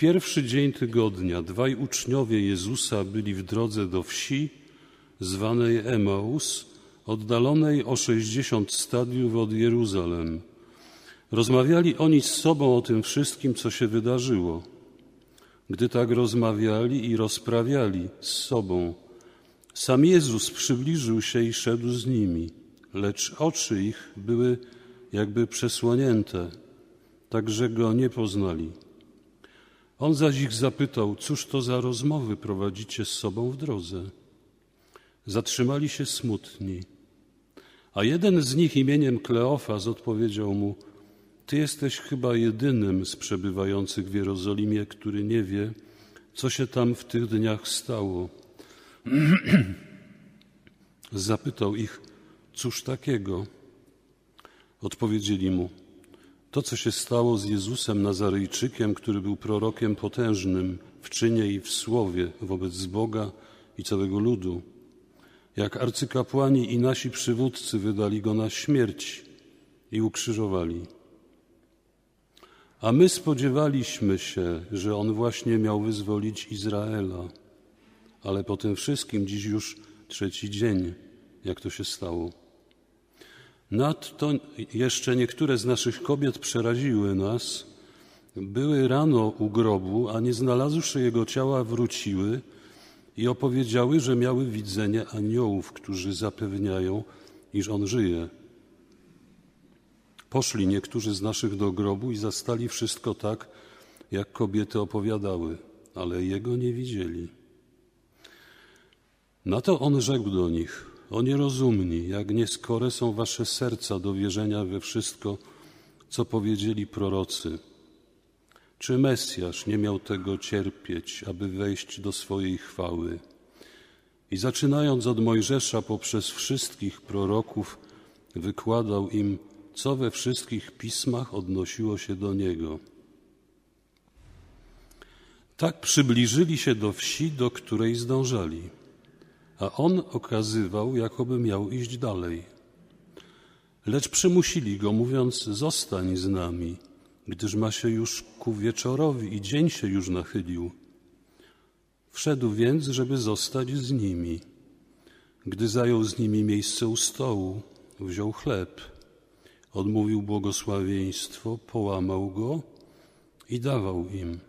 pierwszy dzień tygodnia dwaj uczniowie Jezusa byli w drodze do wsi zwanej Emaus, oddalonej o sześćdziesiąt stadiów od Jeruzalem. Rozmawiali oni z sobą o tym wszystkim, co się wydarzyło. Gdy tak rozmawiali i rozprawiali z sobą, sam Jezus przybliżył się i szedł z nimi, lecz oczy ich były jakby przesłonięte, tak że go nie poznali. On zaś ich zapytał, cóż to za rozmowy prowadzicie z sobą w drodze? Zatrzymali się smutni. A jeden z nich imieniem Kleofas odpowiedział mu, ty jesteś chyba jedynym z przebywających w Jerozolimie, który nie wie, co się tam w tych dniach stało. Zapytał ich, cóż takiego? Odpowiedzieli mu, to, co się stało z Jezusem Nazaryjczykiem, który był prorokiem potężnym w czynie i w słowie wobec Boga i całego ludu, jak arcykapłani i nasi przywódcy wydali go na śmierć i ukrzyżowali. A my spodziewaliśmy się, że on właśnie miał wyzwolić Izraela, ale po tym wszystkim dziś już trzeci dzień, jak to się stało. Nadto jeszcze niektóre z naszych kobiet przeraziły nas. Były rano u grobu, a nie znalazłszy jego ciała, wróciły i opowiedziały, że miały widzenie aniołów, którzy zapewniają, iż on żyje. Poszli niektórzy z naszych do grobu i zastali wszystko tak, jak kobiety opowiadały, ale jego nie widzieli. Na to on rzekł do nich: O nierozumni, jak nieskore są wasze serca do wierzenia we wszystko, co powiedzieli prorocy. Czy Mesjasz nie miał tego cierpieć, aby wejść do swojej chwały? I zaczynając od Mojżesza poprzez wszystkich proroków, wykładał im, co we wszystkich pismach odnosiło się do niego. Tak przybliżyli się do wsi, do której zdążali, a on okazywał, jakoby miał iść dalej. Lecz przymusili go, mówiąc: Zostań z nami, gdyż ma się już ku wieczorowi i dzień się już nachylił. Wszedł więc, żeby zostać z nimi. Gdy zajął z nimi miejsce u stołu, wziął chleb odmówił błogosławieństwo, połamał go i dawał im.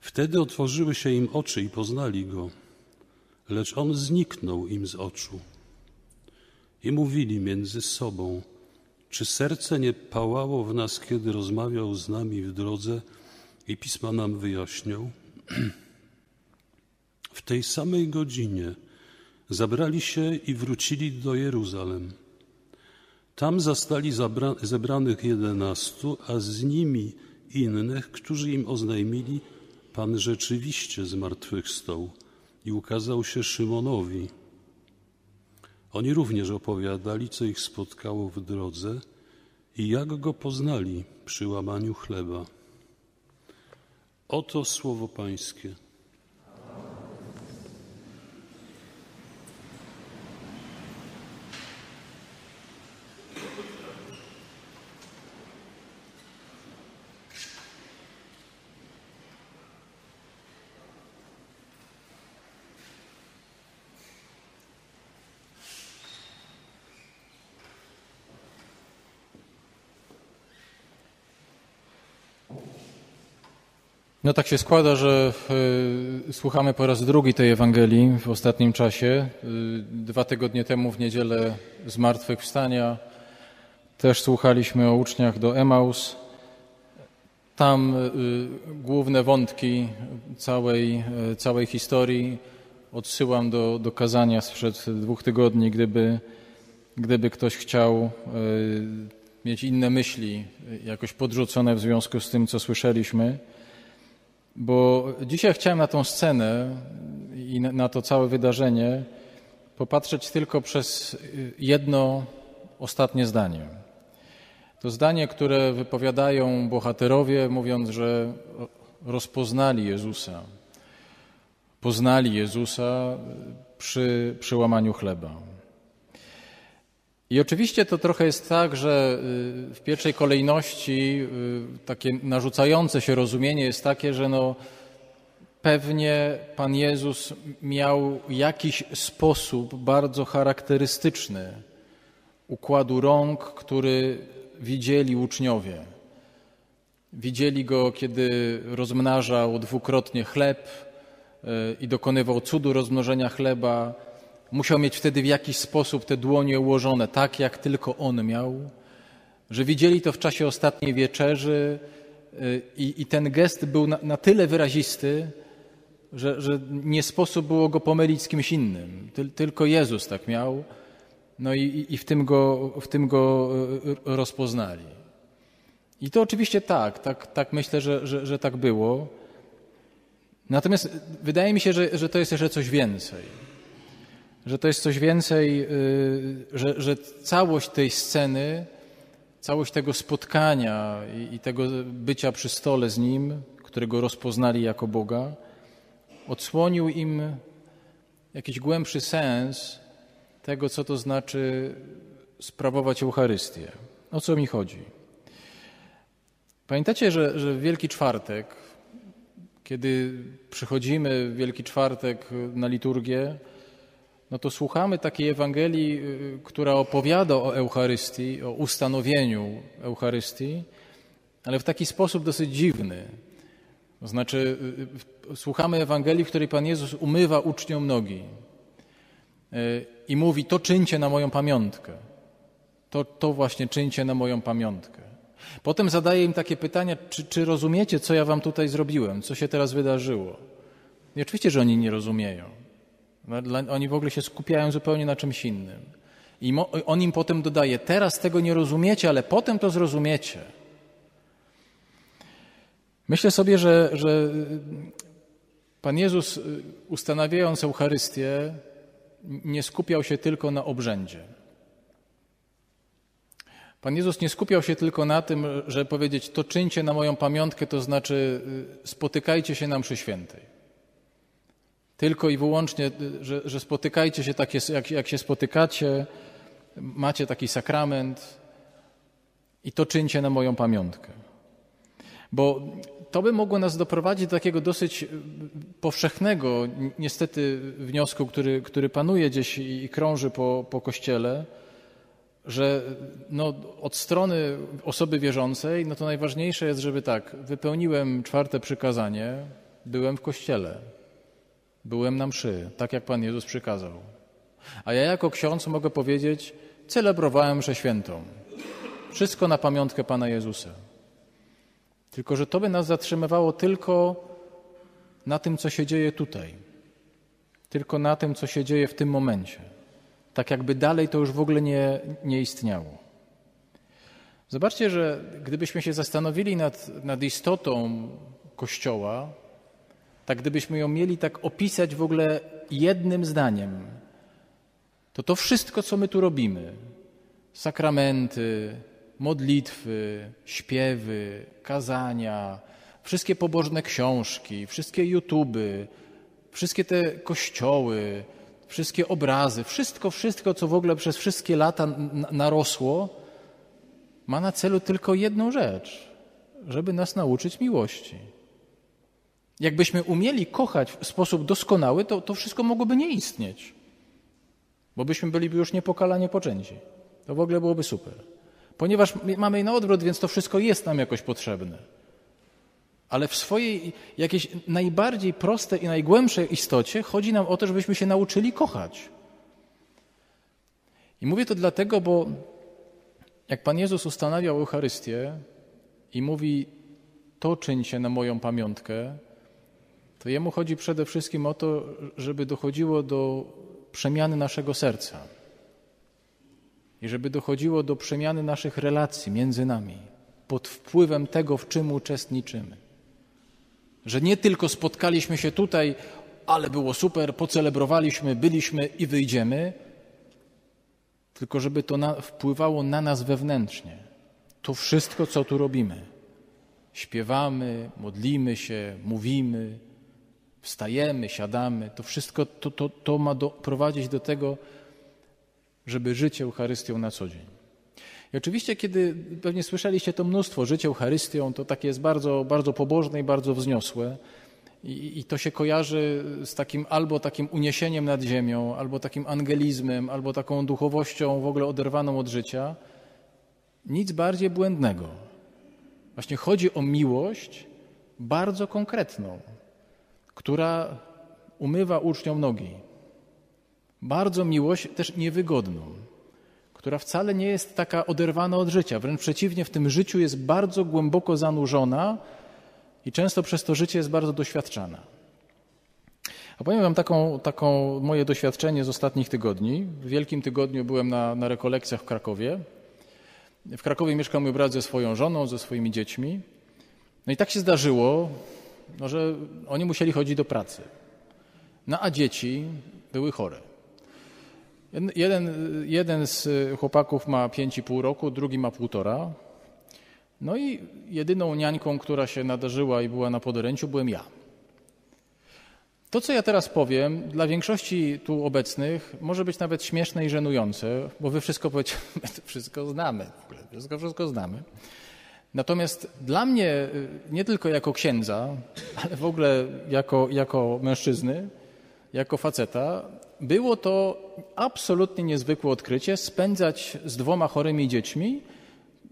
Wtedy otworzyły się im oczy i poznali go, lecz on zniknął im z oczu. I mówili między sobą, czy serce nie pałało w nas, kiedy rozmawiał z nami w drodze i pisma nam wyjaśniał? W tej samej godzinie zabrali się i wrócili do Jeruzalem. Tam zastali zebranych jedenastu, a z nimi innych, którzy im oznajmili, Pan rzeczywiście zmartwychwstał i ukazał się Szymonowi. Oni również opowiadali, co ich spotkało w drodze i jak go poznali przy łamaniu chleba. Oto słowo Pańskie. No tak się składa, że y, słuchamy po raz drugi tej Ewangelii w ostatnim czasie. Y, dwa tygodnie temu w niedzielę Zmartwychwstania też słuchaliśmy o uczniach do Emaus. Tam y, główne wątki całej, całej historii odsyłam do, do kazania sprzed dwóch tygodni, gdyby, gdyby ktoś chciał mieć inne myśli, jakoś podrzucone w związku z tym, co słyszeliśmy. Bo dzisiaj chciałem na tą scenę i na to całe wydarzenie popatrzeć tylko przez jedno ostatnie zdanie. To zdanie, które wypowiadają bohaterowie, mówiąc, że rozpoznali Jezusa, poznali Jezusa przy przełamaniu chleba. I oczywiście to trochę jest tak, że y, w pierwszej kolejności y, takie narzucające się rozumienie jest takie, że no pewnie Pan Jezus miał jakiś sposób bardzo charakterystyczny układu rąk, który widzieli uczniowie. Widzieli go, kiedy rozmnażał dwukrotnie chleb y, i dokonywał cudu rozmnożenia chleba Musiał mieć wtedy w jakiś sposób te dłonie ułożone, tak jak tylko on miał, że widzieli to w czasie ostatniej wieczerzy y, i, i ten gest był na, na tyle wyrazisty, że, że, nie sposób było go pomylić z kimś innym. Ty, tylko Jezus tak miał, no i, i w, tym go, w tym go y, rozpoznali. I to oczywiście tak, tak, tak myślę, że, że, że tak było. Natomiast wydaje mi się, że, że to jest jeszcze coś więcej że to jest coś więcej, y, że, że całość tej sceny, całość tego spotkania i, i tego bycia przy stole z Nim, którego rozpoznali jako Boga, odsłonił im jakiś głębszy sens tego, co to znaczy sprawować Eucharystię. O co mi chodzi? Pamiętacie, że, że w Wielki Czwartek, kiedy przychodzimy w Wielki Czwartek na liturgię, no to słuchamy takiej Ewangelii, y, która opowiada o Eucharystii, o ustanowieniu Eucharystii, ale w taki sposób dosyć dziwny. To znaczy, y, y, słuchamy Ewangelii, w której Pan Jezus umywa uczniom nogi i mówi: To czyńcie na moją pamiątkę. To, to właśnie czyńcie na moją pamiątkę. Potem zadaje im takie pytania: czy, czy rozumiecie, co ja wam tutaj zrobiłem, co się teraz wydarzyło? I oczywiście, że oni nie rozumieją. Oni w ogóle się skupiają zupełnie na czymś innym. I on im potem dodaje: Teraz tego nie rozumiecie, ale potem to zrozumiecie. Myślę sobie, że, że Pan Jezus, y, ustanawiając Eucharystię, nie skupiał się tylko na obrzędzie. Pan Jezus nie skupiał się tylko na tym, że powiedzieć: To czyńcie na moją pamiątkę, to znaczy y, spotykajcie się na mszy świętej. Tylko i wyłącznie, że, że spotykajcie się tak, jak, jak się spotykacie, macie taki sakrament i to czyńcie na moją pamiątkę. Bo to by mogło nas doprowadzić do takiego dosyć powszechnego, niestety, wniosku, który, który panuje gdzieś i krąży po, po kościele, że no, od strony osoby wierzącej, no to najważniejsze jest, żeby tak, wypełniłem czwarte przykazanie, byłem w kościele. Byłem na mszy, tak jak Pan Jezus przykazał. A ja jako ksiądz mogę powiedzieć, celebrowałem mszę świętą. Wszystko na pamiątkę Pana Jezusa. Tylko, że to by nas zatrzymywało tylko na tym, co się dzieje tutaj. Tylko na tym, co się dzieje w tym momencie. Tak jakby dalej to już w ogóle nie, nie istniało. Zobaczcie, że gdybyśmy się zastanowili nad, nad istotą Kościoła, tak gdybyśmy ją mieli tak opisać w ogóle jednym zdaniem, to to wszystko, co my tu robimy, sakramenty, modlitwy, śpiewy, kazania, wszystkie pobożne książki, wszystkie YouTuby, wszystkie te kościoły, wszystkie obrazy, wszystko, wszystko, co w ogóle przez wszystkie lata narosło, ma na celu tylko jedną rzecz, żeby nas nauczyć miłości. Jakbyśmy umieli kochać w sposób doskonały, to, to wszystko mogłoby nie istnieć. Bo byśmy byliby już niepokalanie poczęci. To w ogóle byłoby super. Ponieważ mamy na odwrót, więc to wszystko jest nam jakoś potrzebne. Ale w swojej jakiejś najbardziej prostej i najgłębszej istocie chodzi nam o to, żebyśmy się nauczyli kochać. I mówię to dlatego, bo jak Pan Jezus ustanawiał Eucharystię i mówi, to czyńcie na moją pamiątkę, to jemu chodzi przede wszystkim o to, żeby dochodziło do przemiany naszego serca i żeby dochodziło do przemiany naszych relacji między nami pod wpływem tego, w czym uczestniczymy. Że nie tylko spotkaliśmy się tutaj, ale było super, pocelebrowaliśmy, byliśmy i wyjdziemy, tylko żeby to na, wpływało na nas wewnętrznie. To wszystko, co tu robimy. Śpiewamy, modlimy się, mówimy, wstajemy, siadamy, to wszystko to, to, to ma doprowadzić do tego, żeby żyć Eucharystią na co dzień. I oczywiście, kiedy pewnie słyszeliście to mnóstwo, życie Eucharystią to takie jest bardzo, bardzo pobożne i bardzo wzniosłe. I, I, to się kojarzy z takim albo takim uniesieniem nad ziemią, albo takim angelizmem, albo taką duchowością w ogóle oderwaną od życia. Nic bardziej błędnego. Właśnie chodzi o miłość bardzo konkretną, która umywa uczniom nogi. Bardzo miłość też niewygodną, która wcale nie jest taka oderwana od życia. Wręcz przeciwnie, w tym życiu jest bardzo głęboko zanurzona i często przez to życie jest bardzo doświadczana. A powiem Wam taką, taką moje doświadczenie z ostatnich tygodni. W Wielkim Tygodniu byłem na, na rekolekcjach w Krakowie. W Krakowie mieszkał mój brat ze swoją żoną, ze swoimi dziećmi. No i tak się zdarzyło, no, że oni musieli chodzić do pracy. No a dzieci były chore. Jeden, jeden z chłopaków ma 5,5 roku, drugi ma półtora. No i jedyną niańką, która się nadarzyła i była na podoręciu, byłem ja. To, co ja teraz powiem, dla większości tu obecnych może być nawet śmieszne i żenujące, bo wy wszystko wszystko znamy, wszystko, wszystko znamy. Natomiast dla mnie, nie tylko jako księdza, ale w ogóle jako, jako mężczyzny, jako faceta, było to absolutnie niezwykłe odkrycie spędzać z dwoma chorymi dziećmi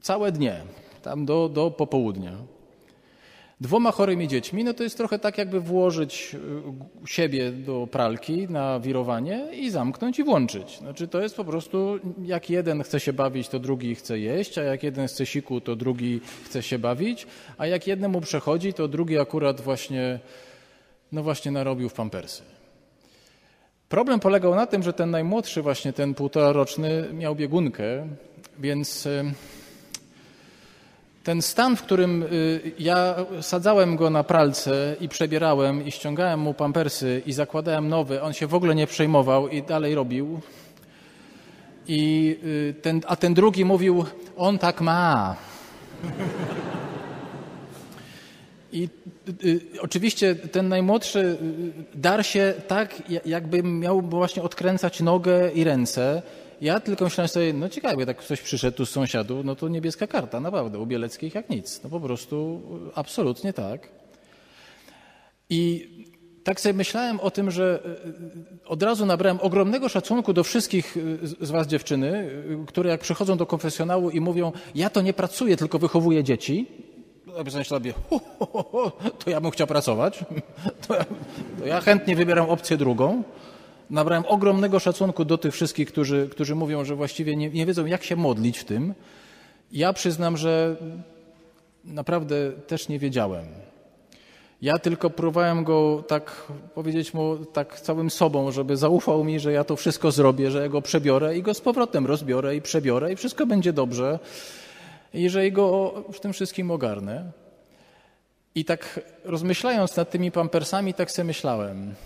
całe dnie, tam do, do popołudnia. Dwoma chorymi dziećmi, no to jest trochę tak, jakby włożyć y, siebie do pralki na wirowanie i zamknąć i włączyć. Znaczy to jest po prostu, jak jeden chce się bawić, to drugi chce jeść, a jak jeden chce siku, to drugi chce się bawić, a jak jednemu przechodzi, to drugi akurat właśnie, no właśnie narobił w pampersy. Problem polegał na tym, że ten najmłodszy, właśnie ten półtoraroczny, miał biegunkę, więc y, ten stan, w którym y, ja sadzałem go na pralce i przebierałem i ściągałem mu pampersy i zakładałem nowe, on się w ogóle nie przejmował i dalej robił. I y, ten, a ten drugi mówił, on tak ma. I oczywiście ten najmłodszy dar się tak, jakby miał właśnie odkręcać nogę i ręce, ja tylko myślałem sobie, no ciekawe, tak ktoś przyszedł tu z sąsiadu, no to niebieska karta, naprawdę, u Bieleckich jak nic. No po prostu absolutnie tak. I tak sobie myślałem o tym, że od razu nabrałem ogromnego szacunku do wszystkich z was dziewczyny, które jak przychodzą do konfesjonału i mówią, ja to nie pracuję, tylko wychowuję dzieci. Myślałem sobie, to ja bym chciał pracować, to ja, to ja chętnie wybieram opcję drugą. Nabrałem ogromnego szacunku do tych wszystkich, którzy, którzy mówią, że właściwie nie, nie wiedzą, jak się modlić w tym. Ja przyznam, że naprawdę też nie wiedziałem. Ja tylko próbowałem go tak powiedzieć mu tak całym sobą, żeby zaufał mi, że ja to wszystko zrobię, że ja go przebiorę i go z powrotem rozbiorę i przebiorę i wszystko będzie dobrze i że go w tym wszystkim ogarnę. I tak rozmyślając nad tymi pampersami, tak sobie myślałem –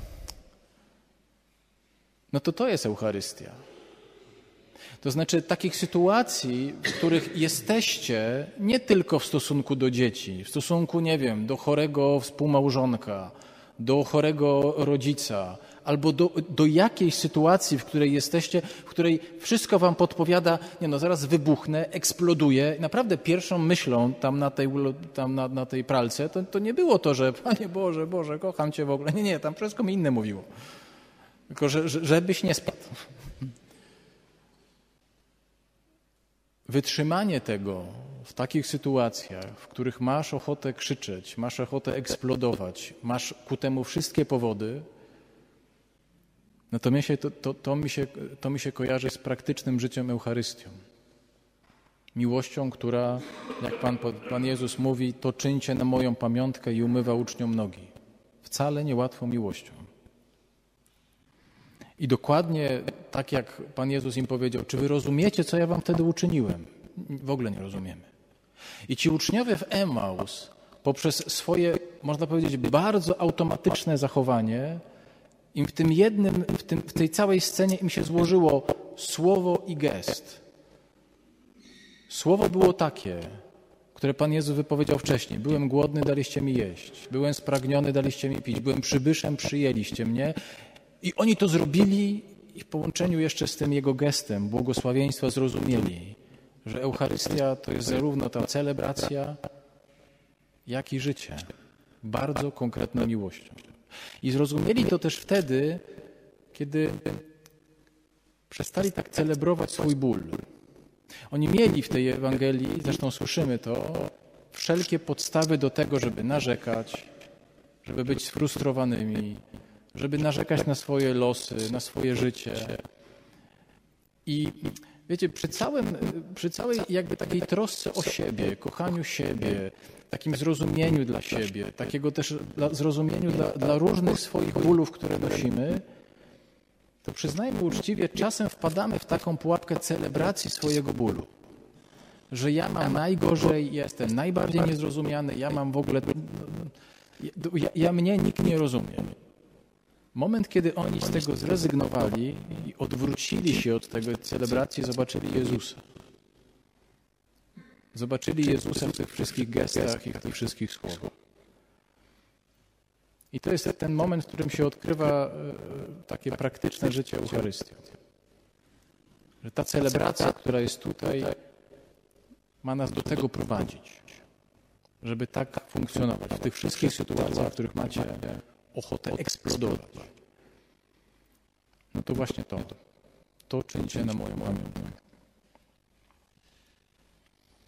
no to to jest Eucharystia. To znaczy takich sytuacji, w których jesteście nie tylko w stosunku do dzieci, w stosunku, nie wiem, do chorego współmałżonka, do chorego rodzica, albo do, do jakiejś sytuacji, w której jesteście, w której wszystko wam podpowiada, nie no, zaraz wybuchnę, eksploduję. Naprawdę pierwszą myślą tam na tej, tam na, na tej pralce, to, to nie było to, że Panie Boże, Boże, kocham Cię w ogóle. Nie, nie, tam wszystko mi inne mówiło. Tylko, że, żebyś nie spadł. Wytrzymanie tego w takich sytuacjach, w których masz ochotę krzyczeć, masz ochotę eksplodować, masz ku temu wszystkie powody, no to mi się, to, to, mi się, to mi się kojarzy z praktycznym życiem Eucharystią. Miłością, która, jak Pan, Pan Jezus mówi, to czyńcie na moją pamiątkę i umywa uczniom nogi. Wcale niełatwą miłością. I dokładnie tak jak Pan Jezus im powiedział, czy wy rozumiecie, co ja wam wtedy uczyniłem? W ogóle nie rozumiemy. I ci uczniowie w Emaus poprzez swoje, można powiedzieć, bardzo automatyczne zachowanie, im w tym jednym, w, tym, w tej całej scenie im się złożyło słowo i gest. Słowo było takie, które Pan Jezus wypowiedział wcześniej. Byłem głodny, daliście mi jeść. Byłem spragniony, daliście mi pić. Byłem przybyszem, przyjęliście mnie. I oni to zrobili w połączeniu jeszcze z tym jego gestem błogosławieństwa zrozumieli, że Eucharystia to jest zarówno ta celebracja, jak i życie. Bardzo konkretną miłością. I zrozumieli to też wtedy, kiedy przestali tak celebrować swój ból. Oni mieli w tej Ewangelii, zresztą słyszymy to, wszelkie podstawy do tego, żeby narzekać, żeby być sfrustrowanymi, żeby narzekać na swoje losy, na swoje życie. I wiecie, przy, całym, przy całej jakby takiej trosce o siebie, kochaniu siebie, takim zrozumieniu dla siebie, takiego też zrozumieniu dla, dla różnych swoich bólów, które nosimy, to przyznajmy uczciwie, czasem wpadamy w taką pułapkę celebracji swojego bólu. Że ja mam najgorzej, jestem najbardziej niezrozumiany, ja mam w ogóle. Ja, ja mnie nikt nie rozumie. Moment, kiedy oni z tego zrezygnowali i odwrócili się od tego celebracji, zobaczyli Jezusa. Zobaczyli Jezusa w tych wszystkich gestach i w tych wszystkich słowach. I to jest ten moment, w którym się odkrywa e, takie praktyczne życie Eucharystią. Że ta celebracja, która jest tutaj, ma nas do tego prowadzić, żeby tak funkcjonować w tych wszystkich sytuacjach, w których macie ochotę eksplodować. No to właśnie to. To czynicie na moją pamiątkę.